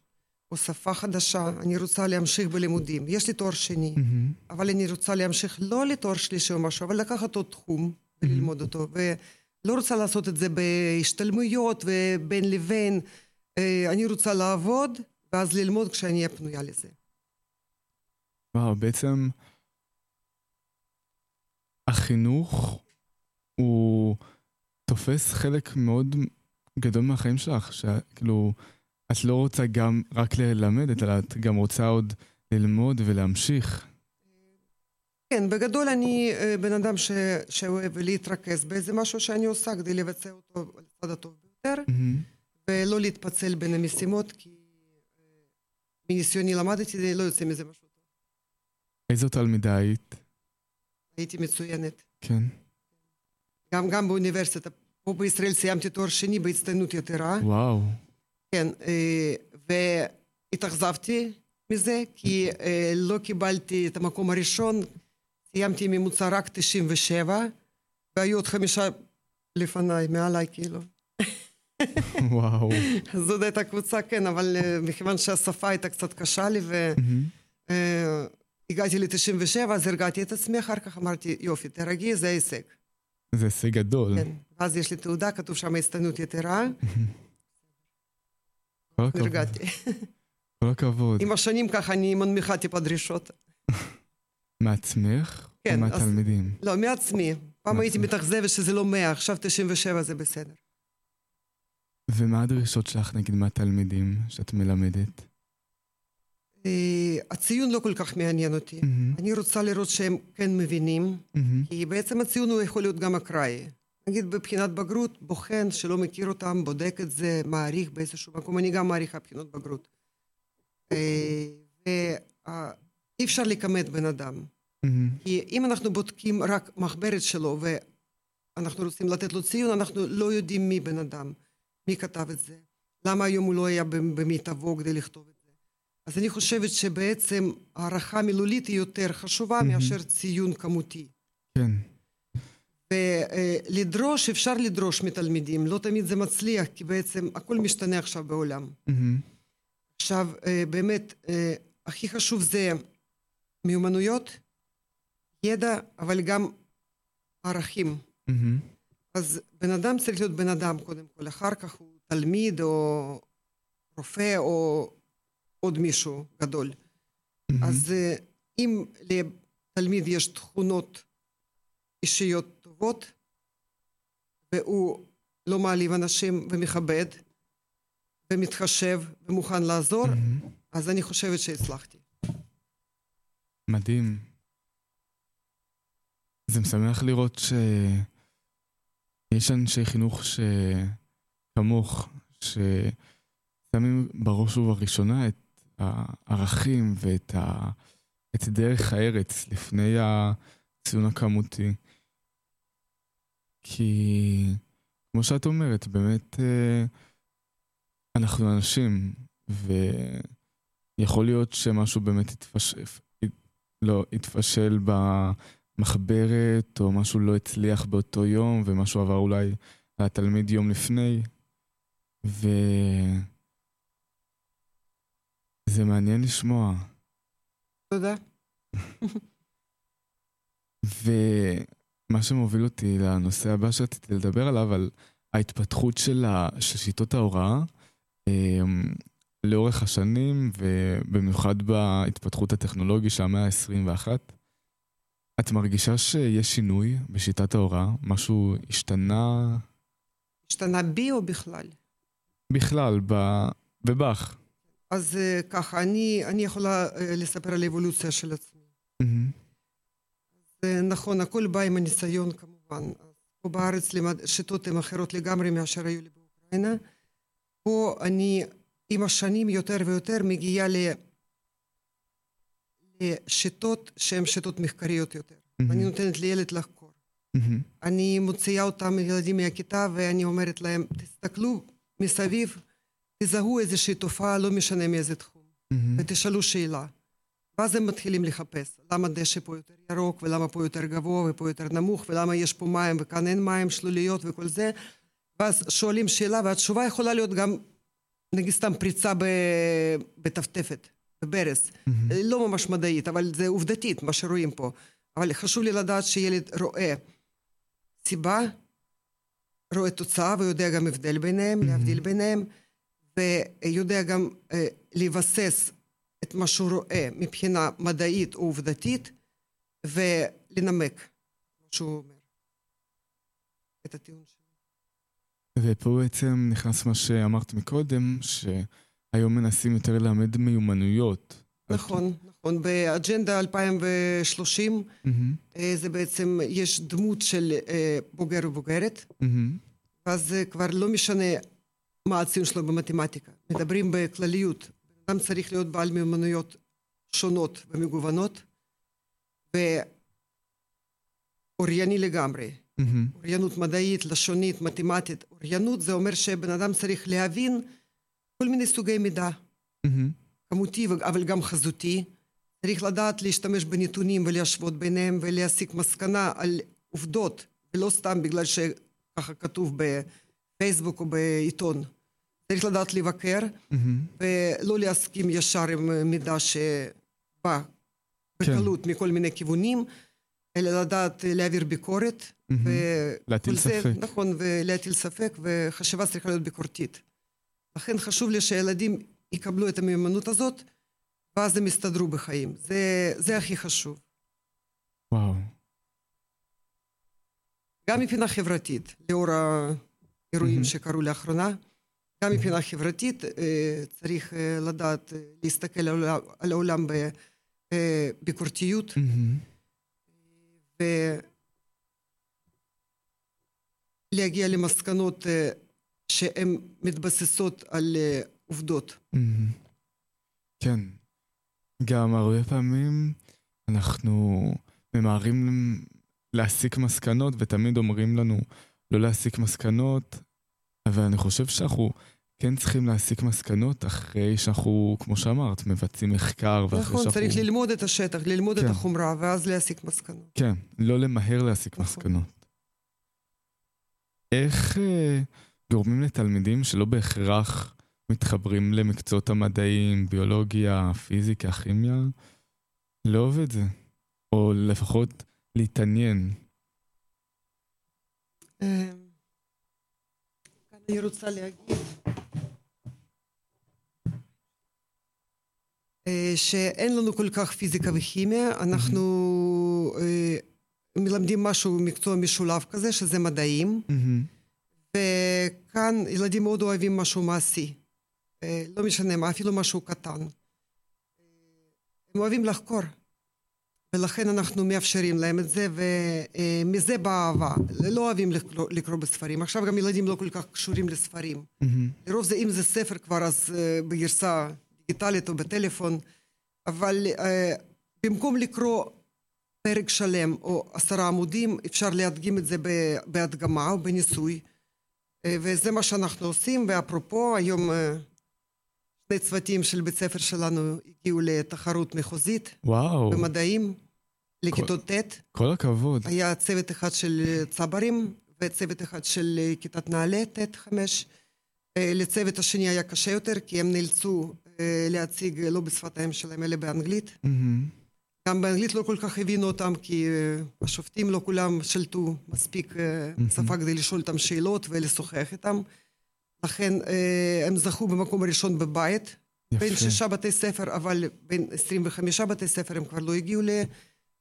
או שפה חדשה, אני רוצה להמשיך בלימודים. יש לי תואר שני, mm-hmm. אבל אני רוצה להמשיך לא לתואר שלישי או משהו, אבל לקחת עוד תחום וללמוד mm-hmm. אותו. ולא רוצה לעשות את זה בהשתלמויות ובין לבין. אה, אני רוצה לעבוד, ואז ללמוד כשאני אהיה פנויה לזה. וואו, בעצם החינוך הוא... תופס חלק מאוד גדול מהחיים שלך, שכאילו, את לא רוצה גם רק ללמד, אלא את גם רוצה עוד ללמוד ולהמשיך. כן, בגדול אני אה, בן אדם ש... שאוהב להתרכז באיזה משהו שאני עושה כדי לבצע אותו לצד הטוב ביותר, mm-hmm. ולא להתפצל בין המשימות, כי אה, מניסיוני למדתי, לא יוצא מזה משהו. איזו תלמידה היית? הייתי מצוינת. כן. גם, גם באוניברסיטה. פה בישראל סיימתי תואר שני בהצטיינות יתרה. וואו. כן, אה, והתאכזבתי מזה, כי אה, לא קיבלתי את המקום הראשון, סיימתי ממוצע רק 97, והיו עוד חמישה לפניי, מעליי כאילו. וואו. זאת הייתה קבוצה, כן, אבל אה, מכיוון שהשפה הייתה קצת קשה לי, והגעתי ל-97, אז הרגעתי את עצמי, אחר כך אמרתי, יופי, תרגי, זה הישג. זה הישג גדול. כן, ואז יש לי תעודה, כתוב שם הצטיינות יתרה. כל הכבוד. הרגעתי. כל הכבוד. עם השנים ככה אני מנמיכה טיפה דרישות. מעצמך? כן. מהתלמידים? לא, מעצמי. פעם הייתי מתאכזבת שזה לא 100, עכשיו 97 זה בסדר. ומה הדרישות שלך נגיד מהתלמידים שאת מלמדת? אה, הציון לא כל כך מעניין אותי. Mm-hmm. אני רוצה לראות שהם כן מבינים, mm-hmm. כי בעצם הציון הוא יכול להיות גם אקראי. נגיד בבחינת בגרות, בוחן שלא מכיר אותם, בודק את זה, מעריך באיזשהו מקום, אני גם מעריכה בחינות בגרות. אה, ואי אפשר לכמת בן אדם. Mm-hmm. כי אם אנחנו בודקים רק מחברת שלו ואנחנו רוצים לתת לו ציון, אנחנו לא יודעים מי בן אדם, מי כתב את זה, למה היום הוא לא היה במיטבו כדי לכתוב את זה. אז אני חושבת שבעצם הערכה מילולית היא יותר חשובה mm-hmm. מאשר ציון כמותי. כן. ולדרוש, אפשר לדרוש מתלמידים, לא תמיד זה מצליח, כי בעצם הכל משתנה עכשיו בעולם. Mm-hmm. עכשיו, אה, באמת, אה, הכי חשוב זה מיומנויות, ידע, אבל גם ערכים. מהמם. אז בן אדם צריך להיות בן אדם קודם כל, אחר כך הוא תלמיד או רופא או עוד מישהו גדול. מהמם. אז אה, אם לתלמיד יש תכונות אישיות טובות, והוא לא מעליב אנשים ומכבד, ומתחשב ומוכן לעזור, מהמם. אז אני חושבת שהצלחתי. מדהים. זה משמח לראות שיש אנשי חינוך שכמוך, ששמים בראש ובראשונה את הערכים ואת ה... את דרך הארץ לפני הציון הכמותי. כי כמו שאת אומרת, באמת אה, אנחנו אנשים, ויכול להיות שמשהו באמת יתפשט, לא, התפשל במחברת, או משהו לא הצליח באותו יום, ומשהו עבר אולי לתלמיד יום לפני, ו... זה מעניין לשמוע. תודה. ומה שמוביל אותי לנושא הבא שרציתי לדבר עליו, על ההתפתחות של, ה... של שיטות ההוראה אמ, לאורך השנים, ובמיוחד בהתפתחות הטכנולוגית של המאה ה-21. את מרגישה שיש שינוי בשיטת ההוראה? משהו השתנה השתנה בי או בכלל? בכלל, ב... בבאך? אז אה, ככה, אני, אני יכולה אה, לספר על האבולוציה של עצמי. מהמם. זה נכון, הכל בא עם הניסיון כמובן. פה בארץ שיטות הן אחרות לגמרי מאשר היו לי באוקראינה. פה אני עם השנים יותר ויותר מגיעה ל... לשיטות שהן שיטות מחקריות יותר. מהמם. אני נותנת לילד לחקור. מהמם. אני מוציאה אותם, ילדים מהכיתה, ואני אומרת להם, תסתכלו מסביב, תזהו איזושהי תופעה, לא משנה מאיזה תחום, מהמם. ותשאלו שאלה. ואז הם מתחילים לחפש, למה דשא פה יותר ירוק, ולמה פה יותר גבוה, ופה יותר נמוך, ולמה יש פה מים וכאן אין מים, שלוליות וכל זה. ואז שואלים שאלה, והתשובה יכולה להיות גם, נגיד סתם פריצה בטפטפת, בברז. מהמם. לא ממש מדעית, אבל זה עובדתית, מה שרואים פה. אבל חשוב לי לדעת שילד רואה סיבה, רואה תוצאה ויודע גם הבדל ביניהם, מהמם. להבדיל ביניהם, ויודע גם אה, לבסס את מה שהוא רואה מבחינה מדעית או עובדתית, ולנמק מה שהוא אומר, את הטיעון שלו. ופה בעצם נכנס מה שאמרת מקודם, שהיום מנסים יותר ללמד מיומנויות. נכון, נכון. באג'נדה 2030 מהמם. אה, זה בעצם, יש דמות של אה, בוגר ובוגרת, מהמם. ואז כבר לא משנה מה הציון שלו במתמטיקה. מדברים בכלליות. אדם צריך להיות בעל מיומנויות שונות ומגוונות, ואורייני לגמרי. מהמם. אוריינות מדעית, לשונית, מתמטית. אוריינות זה אומר שבן אדם צריך להבין כל מיני סוגי מידע, מהמם. כמותי אבל גם חזותי. צריך לדעת להשתמש בנתונים ולהשוות ביניהם ולהסיק מסקנה על עובדות, ולא סתם בגלל שככה כתוב בפייסבוק או בעיתון. צריך לדעת לבקר מהמם. ולא להסכים ישר עם מידע שבא בקלות מכל מיני כיוונים, אלא לדעת להעביר ביקורת. מהמם. ו- להטיל כל זה- ספק. נכון, ולהטיל ספק, וחשיבה צריכה להיות ביקורתית. לכן חשוב לי שהילדים יקבלו את המיומנות הזאת, ואז הם יסתדרו בחיים. זה, זה הכי חשוב. וואו. גם מבחינה חברתית, לאור האירועים מהמם. שקרו לאחרונה, גם מבחינה חברתית צריך לדעת להסתכל על העולם- על העולם בביקורתיות, מהמם. ולהגיע למסקנות שהן מתבססות על עובדות. מהמם. כן. גם הרבה פעמים אנחנו ממהרים להסיק מסקנות, ותמיד אומרים לנו לא להסיק מסקנות, אבל אני חושב שאנחנו כן צריכים להסיק מסקנות אחרי שאנחנו, כמו שאמרת, מבצעים מחקר, ואחרי נכון, שאנחנו... צריך ללמוד את השטח, ללמוד כן. את החומרה, ואז להסיק מסקנות. כן, לא למהר להסיק נכון. מסקנות. איך אה, גורמים לתלמידים שלא בהכרח מתחברים למקצועות המדעיים, ביולוגיה, פיזיקה, כימיה, לאהוב את זה. או לפחות להתעניין. אה, אני רוצה להגיד אה, שאין לנו כל כך פיזיקה וכימיה, אנחנו אה, מלמדים משהו, מקצוע משולב כזה, שזה מדעים, וכאן ילדים מאוד אוהבים משהו מעשי, לא משנה מה, אפילו משהו קטן. הם אוהבים לחקור. ולכן אנחנו מאפשרים להם את זה, ומזה באה אהבה. לא אוהבים לקרוא, לקרוא בספרים. עכשיו גם ילדים לא כל כך קשורים לספרים. Mm-hmm. לרוב זה, אם זה ספר כבר, אז uh, בגרסה דיגיטלית או בטלפון, אבל uh, במקום לקרוא פרק שלם או עשרה עמודים, אפשר להדגים את זה בהדגמה או בניסוי. Uh, וזה מה שאנחנו עושים, ואפרופו, היום... Uh, שני צוותים של בית ספר שלנו הגיעו לתחרות מחוזית. וואו. במדעים, לכיתות ט'. כל הכבוד. היה צוות אחד של צברים וצוות אחד של כיתת נעל"ה, ט' חמש. אה, לצוות השני היה קשה יותר, כי הם נאלצו אה, להציג לא בשפת האם שלהם, אלא באנגלית. Mm-hmm. גם באנגלית לא כל כך הבינו אותם, כי אה, השופטים לא כולם שלטו מספיק mm-hmm. שפה כדי לשאול אותם שאלות ולשוחח איתם. לכן אה, הם זכו במקום הראשון בבית. יפה. בין שישה בתי ספר, אבל בין 25 בתי ספר הם כבר לא הגיעו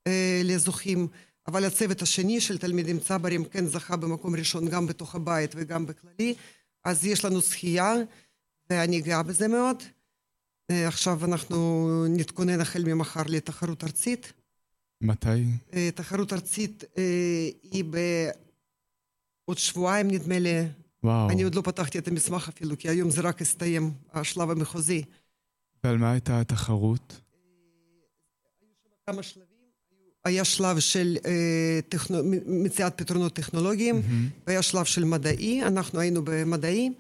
אה, לזוכים. אבל הצוות השני של תלמידים צברים כן זכה במקום ראשון גם בתוך הבית וגם בכללי. אז יש לנו זכייה, ואני גאה בזה מאוד. אה, עכשיו אנחנו נתכונן החל ממחר לתחרות ארצית. מתי? תחרות ארצית היא בעוד שבועיים, נדמה לי, וואו. אני עוד לא פתחתי את המסמך אפילו, כי היום זה רק הסתיים, השלב המחוזי. ועל מה הייתה התחרות? היו שם כמה שלבים. היה שלב של אה, טכנו... מציאת פתרונות טכנולוגיים, mm-hmm. והיה שלב של מדעי, אנחנו היינו במדעי.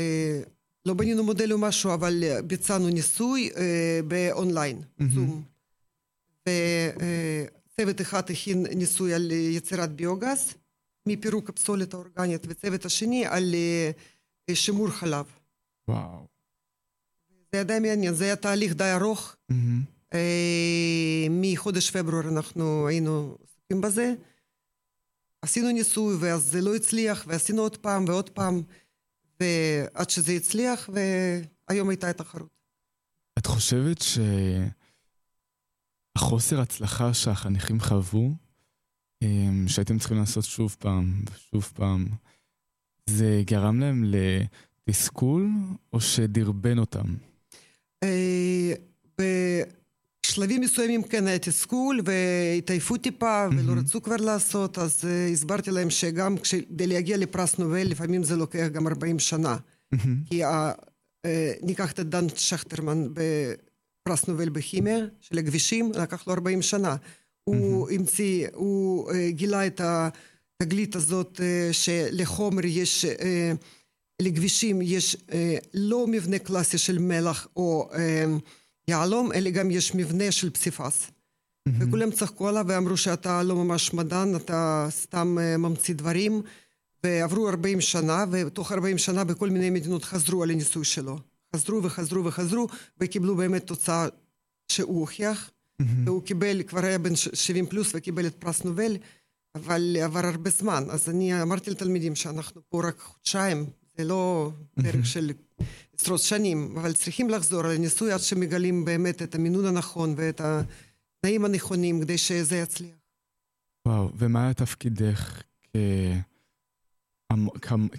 אה, לא בנינו מודל או משהו, אבל ביצענו ניסוי אה, באונליין, mm-hmm. זום. וצוות אחד הכין ניסוי על יצירת ביוגז, מפירוק הפסולת האורגנית, וצוות השני על אה, שימור חלב. וואו. זה היה די מעניין, זה היה תהליך די ארוך. Mm-hmm. מחודש פברואר אנחנו היינו עסוקים בזה. עשינו ניסוי, ואז זה לא הצליח, ועשינו עוד פעם ועוד פעם, ועד שזה הצליח, והיום הייתה התחרות. את חושבת שהחוסר הצלחה שהחניכים חוו, שהייתם צריכים לעשות שוב פעם ושוב פעם, זה גרם להם לתסכול או שדרבן אותם? אה, בשלבים מסוימים כן היה תסכול והתעייפו טיפה ולא רצו כבר לעשות, אז אה, הסברתי להם שגם כדי להגיע לפרס נובל לפעמים זה לוקח גם 40 שנה. כי אה, ניקח את דן שכטרמן בפרס נובל בכימיה של הכבישים, לקח לו 40 שנה. הוא המציא, הוא אה, גילה את התגלית הזאת אה, שלחומר יש, אה, לכבישים יש לא מבנה קלאסי של מלח או יהלום, אלא גם יש מבנה של פסיפס. Mm-hmm. וכולם צחקו עליו ואמרו שאתה לא ממש מדען, אתה סתם ממציא דברים. ועברו 40 שנה, ותוך 40 שנה בכל מיני מדינות חזרו על הניסוי שלו. חזרו וחזרו וחזרו, וקיבלו באמת תוצאה שהוא הוכיח. Mm-hmm. והוא קיבל, כבר היה בן 70 פלוס וקיבל את פרס נובל, אבל עבר הרבה זמן. אז אני אמרתי לתלמידים שאנחנו פה רק חודשיים, זה לא דרך mm-hmm. של עשרות שנים, אבל צריכים לחזור על הניסוי עד שמגלים באמת את המינון הנכון ואת התנאים הנכונים כדי שזה יצליח. וואו, ומה היה תפקידך כ...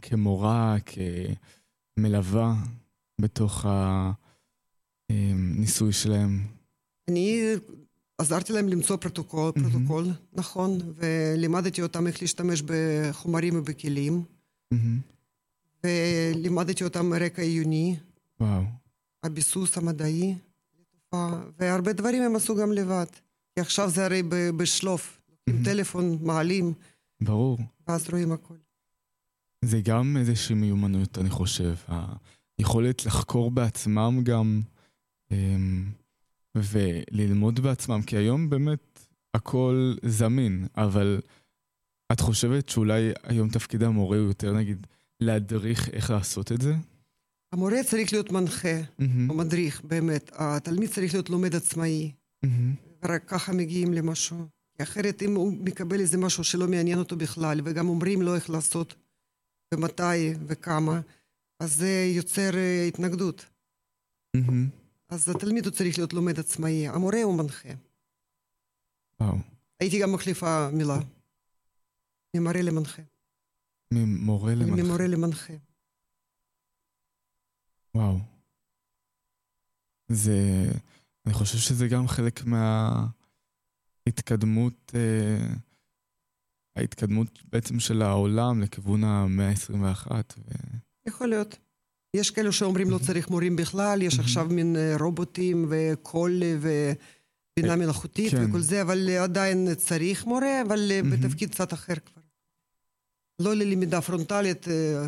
כמורה, כמלווה בתוך הניסוי שלהם? אני עזרתי להם למצוא פרוטוקול, mm-hmm. פרוטוקול נכון, ולימדתי אותם איך להשתמש בחומרים ובכלים. Mm-hmm. ולימדתי אותם רקע עיוני. וואו. הביסוס המדעי, והרבה דברים הם עשו גם לבד. כי עכשיו זה הרי בשלוף. עם mm-hmm. טלפון, מעלים. ברור. ואז רואים הכל. זה גם איזושהי מיומנות, אני חושב. היכולת לחקור בעצמם גם. אמ, וללמוד בעצמם, כי היום באמת הכל זמין, אבל את חושבת שאולי היום תפקיד המורה הוא יותר נגיד להדריך איך לעשות את זה? המורה צריך להיות מנחה מהמם, או מדריך, באמת. התלמיד צריך להיות לומד עצמאי, מהמם, ורק ככה מגיעים למשהו. כי אחרת אם הוא מקבל איזה משהו שלא מעניין אותו בכלל, וגם אומרים לו איך לעשות, ומתי וכמה, אז זה יוצר אה, התנגדות. מהמם. אז התלמיד הוא צריך להיות לומד עצמאי, המורה הוא מנחה. וואו. הייתי גם מחליפה מילה. ממורה למנחה. ממורה למנחה. ממורה למנחה. וואו. זה... אני חושב שזה גם חלק מההתקדמות, אה, ההתקדמות בעצם של העולם לכיוון המאה ה-21. ו... יכול להיות. יש כאלו שאומרים לא צריך מורים בכלל, יש עכשיו מין אה, רובוטים וקול אה, ובינה מלאכותית כן. וכל זה, אבל אה, עדיין צריך מורה, אבל אה, בתפקיד קצת אחר כבר. לא ללמידה פרונטלית, אה,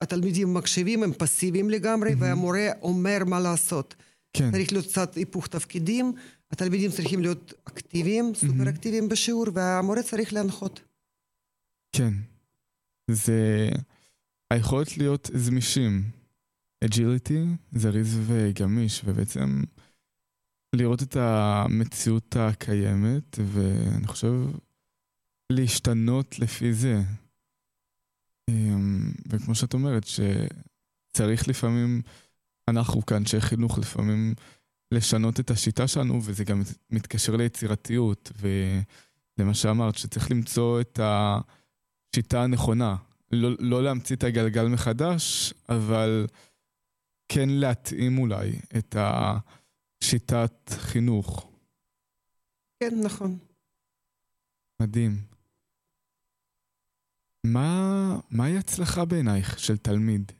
התלמידים מקשיבים, הם פסיביים לגמרי, והמורה אומר מה לעשות. כן, צריך להיות קצת היפוך תפקידים, התלמידים צריכים להיות אקטיביים, סופר אקטיביים בשיעור, והמורה צריך להנחות. כן. זה היכולת להיות זמישים. agility, זריז וגמיש, ובעצם לראות את המציאות הקיימת, ואני חושב להשתנות לפי זה. אמ, וכמו שאת אומרת, שצריך לפעמים, אנחנו כאנשי חינוך, לפעמים לשנות את השיטה שלנו, וזה גם מתקשר ליצירתיות, ולמה שאמרת, שצריך למצוא את השיטה הנכונה. לא, לא להמציא את הגלגל מחדש, אבל כן להתאים אולי את השיטת חינוך. כן, נכון. מדהים. מה, מהי הצלחה בעינייך של תלמיד?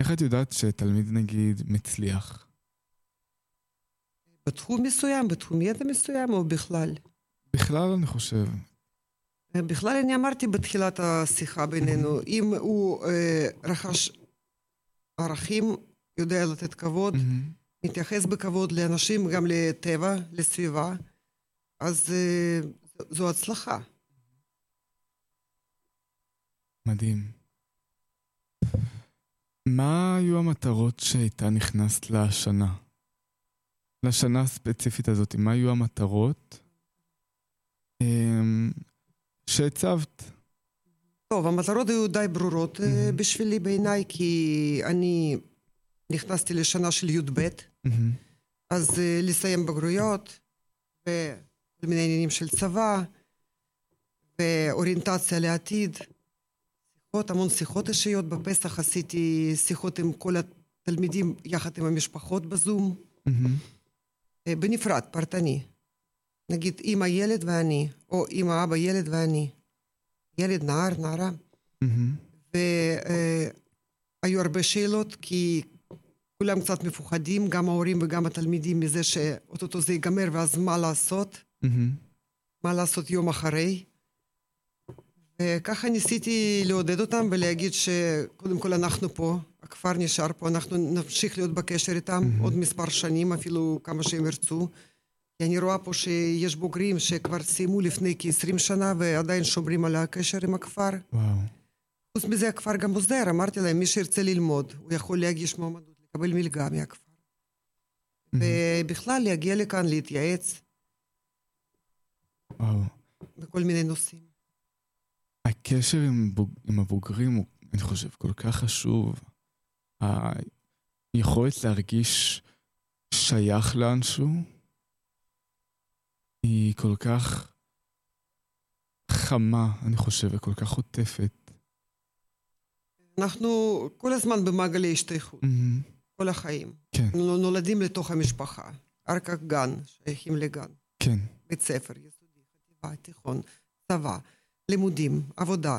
איך את יודעת שתלמיד נגיד מצליח? בתחום מסוים, בתחום ידע מסוים, או בכלל? בכלל אני חושב. בכלל אני אמרתי בתחילת השיחה בינינו, אם הוא אה, רכש ערכים, יודע לתת כבוד, מהמם. מתייחס בכבוד לאנשים, גם לטבע, לסביבה, אז אה, זו הצלחה. מדהים. מה היו המטרות שאיתה נכנסת לשנה? לשנה הספציפית הזאת, מה היו המטרות אמ, שהצבת? טוב, המטרות היו די ברורות אה, בשבילי בעיניי, כי אני נכנסתי לשנה של י"ב, מהמם. אז אה, לסיים בגרויות, וכל מיני עניינים של צבא, ואוריינטציה לעתיד. שיחות, המון שיחות אישיות. בפסח עשיתי שיחות עם כל התלמידים, יחד עם המשפחות בזום. אה, בנפרד, פרטני. נגיד, אמא ילד ואני, או אמא אבא ילד ואני. ילד, נער, נערה. מהמם. והיו הרבה שאלות, כי כולם קצת מפוחדים, גם ההורים וגם התלמידים, מזה שאו-טו-טו זה ייגמר, ואז מה לעשות? מהמם. מה לעשות יום אחרי? וככה ניסיתי לעודד אותם ולהגיד שקודם כל אנחנו פה, הכפר נשאר פה, אנחנו נמשיך להיות בקשר איתם עוד מספר שנים, אפילו כמה שהם ירצו. כי אני רואה פה שיש בוגרים שכבר סיימו לפני כ-20 שנה ועדיין שומרים על הקשר עם הכפר. וואו. חוץ מזה הכפר גם עוזר, אמרתי להם, מי שירצה ללמוד, הוא יכול להגיש מועמדות, לקבל מלגה מהכפר. ובכלל להגיע לכאן, להתייעץ וואו. בכל מיני נושאים. הקשר עם, בוג... עם הבוגרים הוא, אני חושב, כל כך חשוב. היכולת להרגיש שייך לאנשהו היא כל כך חמה, אני חושב, וכל כך עוטפת. אנחנו כל הזמן במעגלי השתייכות, מהמם. כל החיים. כן, אנחנו נולדים לתוך המשפחה, אחר כך גן, שייכים לגן, כן. בית ספר, יסודי, חטיבה, תיכון, צבא, לימודים, עבודה,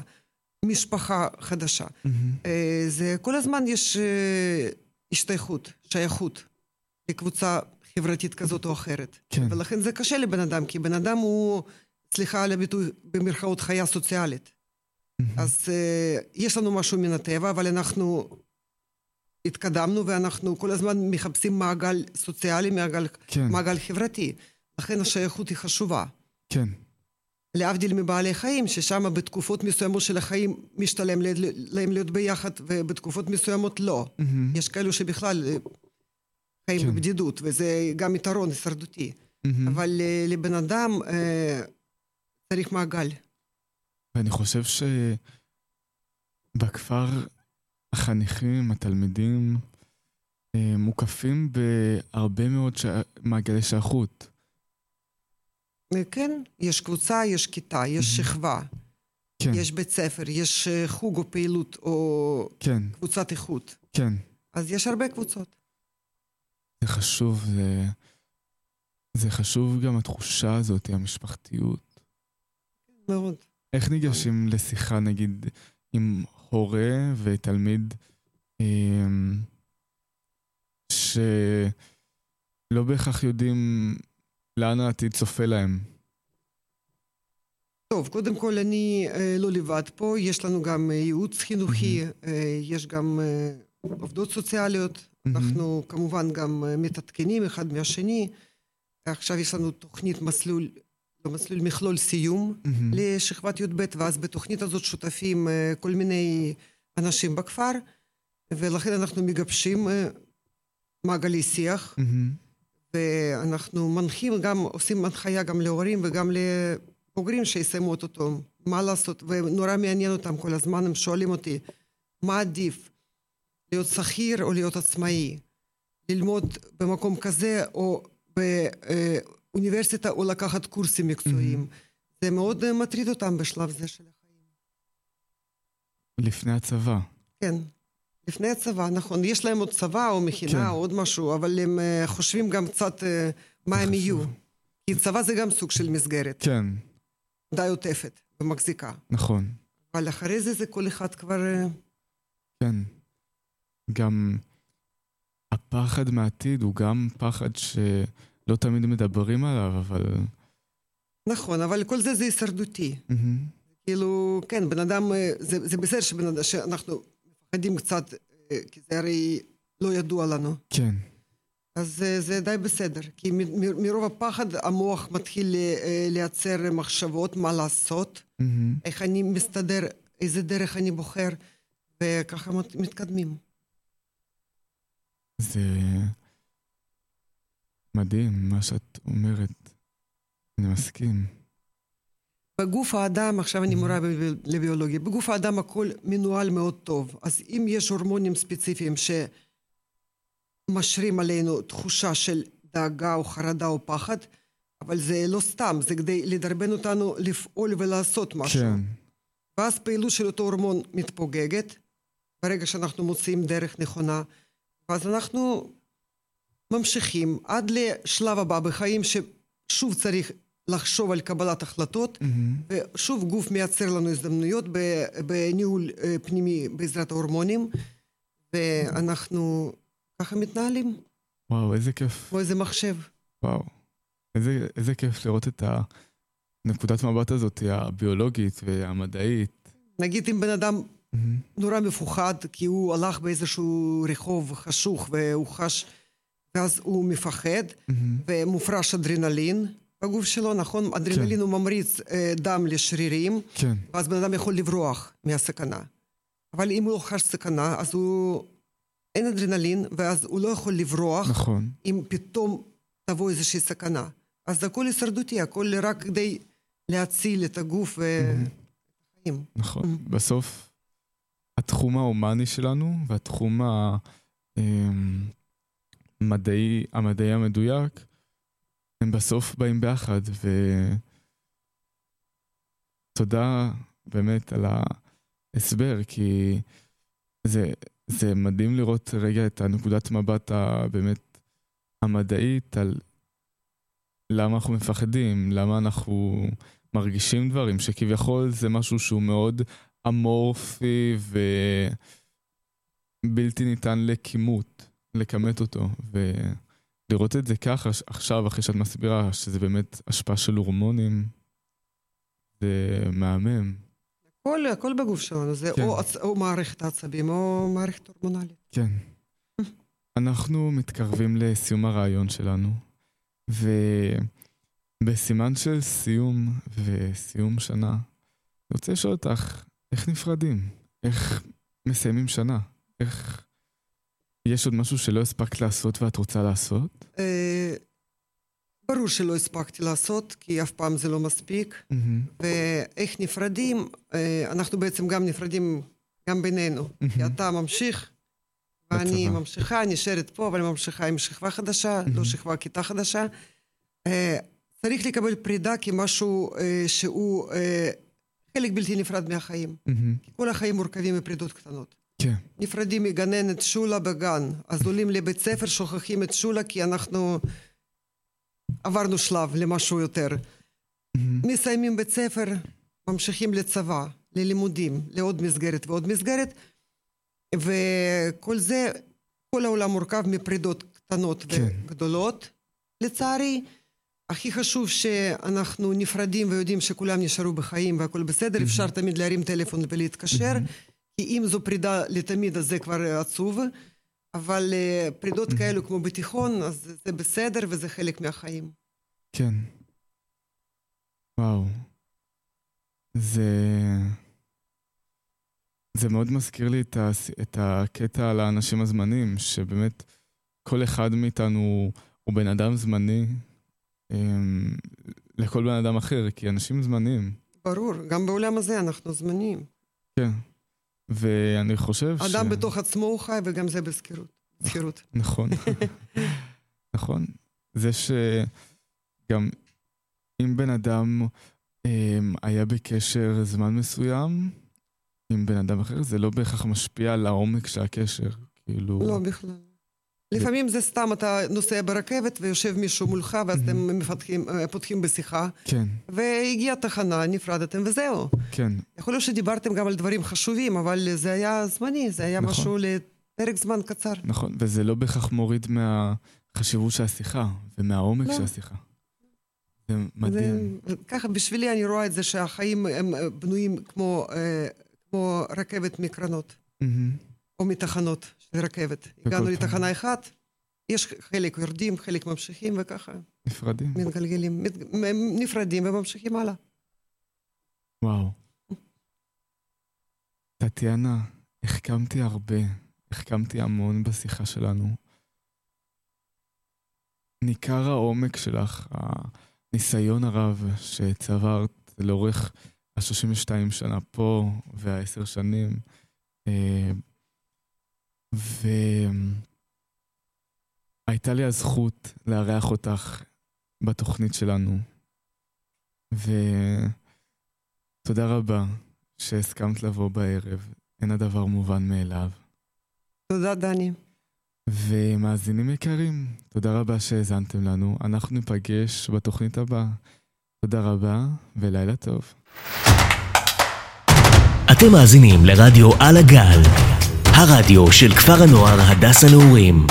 משפחה חדשה. מהמם. אה, זה כל הזמן יש אה, השתייכות, שייכות לקבוצה חברתית כזאת או אחרת. כן. ולכן זה קשה לבן אדם, כי בן אדם הוא, סליחה על הביטוי, במרכאות חיה סוציאלית. אז uh, יש לנו משהו מן הטבע, אבל אנחנו התקדמנו ואנחנו כל הזמן מחפשים מעגל סוציאלי, מעגל, כן, מעגל חברתי. לכן השייכות היא חשובה. כן. להבדיל מבעלי חיים, ששם בתקופות מסוימות של החיים משתלם להם להיות ביחד, ובתקופות מסוימות לא. Mm-hmm. יש כאלו שבכלל אה, חיים כן. בבדידות, וזה גם יתרון הישרדותי. Mm-hmm. אבל אה, לבן אדם אה, צריך מעגל. ואני חושב שבכפר החניכים, התלמידים, מוקפים בהרבה מאוד ש... מעגלי שייכות. כן, יש קבוצה, יש כיתה, יש שכבה. כן. יש בית ספר, יש אה, חוג או פעילות או כן. קבוצת איכות. כן. אז יש הרבה קבוצות. זה חשוב, זה, זה חשוב גם התחושה הזאת, המשפחתיות. מאוד. איך ניגשים לשיחה, נגיד, עם הורה ותלמיד אמ, שלא בהכרח יודעים לאן העתיד צופה להם? טוב, קודם כל אני אה, לא לבד פה, יש לנו גם אה, ייעוץ חינוכי, אה, יש גם אה, עובדות סוציאליות, אנחנו כמובן גם אה, מתעדכנים אחד מהשני. עכשיו יש לנו תוכנית מסלול, לא מסלול, מכלול סיום לשכבת י"ב, ואז בתוכנית הזאת שותפים אה, כל מיני אנשים בכפר, ולכן אנחנו מגבשים אה, מעגלי שיח. ואנחנו מנחים גם, עושים הנחיה גם להורים וגם לבוגרים שיסיימו את אותו, מה לעשות, ונורא מעניין אותם כל הזמן, הם שואלים אותי, מה עדיף, להיות שכיר או להיות עצמאי, ללמוד במקום כזה או באוניברסיטה או לקחת קורסים מקצועיים. Mm-hmm. זה מאוד מטריד אותם בשלב זה של החיים. לפני הצבא. כן. לפני הצבא, נכון. יש להם עוד צבא או מכינה כן. או עוד משהו, אבל הם uh, חושבים גם קצת uh, מה הם יהיו. כי צבא זה גם סוג של מסגרת. כן. די עוטפת ומחזיקה. נכון. אבל אחרי זה זה כל אחד כבר... Uh... כן. גם הפחד מהעתיד הוא גם פחד שלא תמיד מדברים עליו, אבל... נכון, אבל כל זה זה הישרדותי. Mm-hmm. כאילו, כן, בן אדם, זה, זה בסדר שבן אדם, שאנחנו מפחדים קצת, אה, כי זה הרי לא ידוע לנו. כן. אז אה, זה די בסדר, כי מרוב הפחד המוח מתחיל אה, לייצר מחשבות מה לעשות, mm-hmm. איך אני מסתדר, איזה דרך אני בוחר, וככה מתקדמים. זה מדהים מה שאת אומרת, אני מסכים. בגוף האדם, עכשיו אני מורה לביולוגיה, בגוף האדם הכל מנוהל מאוד טוב. אז אם יש הורמונים ספציפיים שמשרים עלינו תחושה של דאגה או חרדה או פחד, אבל זה לא סתם, זה כדי לדרבן אותנו לפעול ולעשות משהו. כן. ואז פעילות של אותו הורמון מתפוגגת, ברגע שאנחנו מוצאים דרך נכונה, ואז אנחנו ממשיכים עד לשלב הבא בחיים, ששוב צריך לחשוב על קבלת החלטות, mm-hmm. ושוב גוף מייצר לנו הזדמנויות בניהול אה, פנימי בעזרת ההורמונים, ואנחנו ככה מתנהלים. וואו, איזה כיף. כמו איזה מחשב. וואו, איזה, איזה כיף לראות את הנקודת מבט הזאת, הביולוגית והמדעית. נגיד אם בן אדם. נורא מפוחד, כי הוא הלך באיזשהו רחוב חשוך והוא חש, ואז הוא מפחד, mm-hmm. ומופרש אדרנלין. בגוף שלו, נכון? אדרנלין כן. הוא ממריץ אה, דם לשרירים, כן. ואז בן אדם יכול לברוח מהסכנה. אבל אם הוא לא חש סכנה, אז הוא... אין אדרנלין, ואז הוא לא יכול לברוח, נכון. אם פתאום תבוא איזושהי סכנה. אז הכל הישרדותי, הכל רק כדי להציל את הגוף והחיים. נכון. Mm-hmm. בסוף, התחום ההומני שלנו והתחום המדעי, אמ, המדעי המדויק, הם בסוף באים ביחד, ותודה באמת על ההסבר, כי זה, זה מדהים לראות רגע את הנקודת מבט הבאמת המדעית על למה אנחנו מפחדים, למה אנחנו מרגישים דברים, שכביכול זה משהו שהוא מאוד אמורפי ובלתי ניתן לכימות, לכמת אותו. ו... לראות את זה ככה עכשיו, אחרי שאת מסבירה שזה באמת השפעה של הורמונים, זה מהמם. הכל, הכל בגוף שלנו, זה כן. או, או מערכת העצבים או מערכת הורמונלית. כן. אנחנו מתקרבים לסיום הרעיון שלנו, בסימן של סיום וסיום שנה, אני רוצה לשאול אותך, איך נפרדים? איך מסיימים שנה? איך... יש עוד משהו שלא הספקת לעשות ואת רוצה לעשות? אה, ברור שלא הספקתי לעשות, כי אף פעם זה לא מספיק. ואיך נפרדים? אה, אנחנו בעצם גם נפרדים גם בינינו. כי אתה ממשיך, ואני ממשיכה, נשארת פה, אבל ממשיכה עם שכבה חדשה, לא שכבה, כיתה חדשה. אה, צריך לקבל פרידה כמשהו שהוא חלק בלתי נפרד מהחיים. כי כל החיים מורכבים מפרידות קטנות. כן. נפרדים מגננת שולה בגן, אז עולים לבית ספר, שוכחים את שולה כי אנחנו עברנו שלב למשהו יותר. Mm-hmm. מסיימים בית ספר, ממשיכים לצבא, ללימודים, לעוד מסגרת ועוד מסגרת, וכל זה, כל העולם מורכב מפרידות קטנות כן. וגדולות, לצערי. הכי חשוב שאנחנו נפרדים ויודעים שכולם נשארו בחיים והכל בסדר. אפשר תמיד להרים טלפון ולהתקשר. כי אם זו פרידה לתמיד, אז זה כבר עצוב, אבל uh, פרידות כאלו כמו בתיכון, אז זה בסדר וזה חלק מהחיים. כן. וואו. זה... זה מאוד מזכיר לי את, ה... את הקטע על האנשים הזמניים, שבאמת כל אחד מאיתנו הוא בן אדם זמני לכל בן אדם אחר, כי אנשים זמניים. ברור, גם בעולם הזה אנחנו זמניים. כן. ואני חושב אדם ש... אדם בתוך עצמו הוא חי, וגם זה בשכירות. נכון. נכון. זה שגם אם בן אדם um, היה בקשר זמן מסוים עם בן אדם אחר, זה לא בהכרח משפיע על העומק של הקשר. כאילו... לא, בכלל. לפעמים זה סתם, אתה נוסע ברכבת ויושב מישהו מולך, ואז אתם מפתחים, אה, פותחים בשיחה. כן. והגיעה תחנה, נפרדתם וזהו. כן. יכול להיות שדיברתם גם על דברים חשובים, אבל זה היה זמני, זה היה נכון. משהו לפרק זמן קצר. נכון, וזה לא בהכרח מוריד מהחשיבות של השיחה ומהעומק לא. של השיחה. זה מדהים. זה, ככה, בשבילי אני רואה את זה שהחיים הם בנויים כמו, אה, כמו רכבת מקרנות. Mm-hmm. או מתחנות של רכבת. הגענו לתחנה אחת, יש חלק יורדים, חלק ממשיכים וככה. נפרדים. מתגלגלים, מת, נפרדים וממשיכים הלאה. וואו. טטיאנה, החכמתי הרבה, החכמתי המון בשיחה שלנו. ניכר העומק שלך, הניסיון הרב שצברת לאורך ה-32 שנה פה והעשר שנים אה, והייתה לי הזכות לארח אותך בתוכנית שלנו. ותודה רבה שהסכמת לבוא בערב. אין הדבר מובן מאליו. תודה, דני. ומאזינים יקרים, תודה רבה שהאזנתם לנו. אנחנו ניפגש בתוכנית הבאה. תודה רבה ולילה טוב. אתם מאזינים לרדיו על הגל. הרדיו של כפר הנוער הדס הנעורים.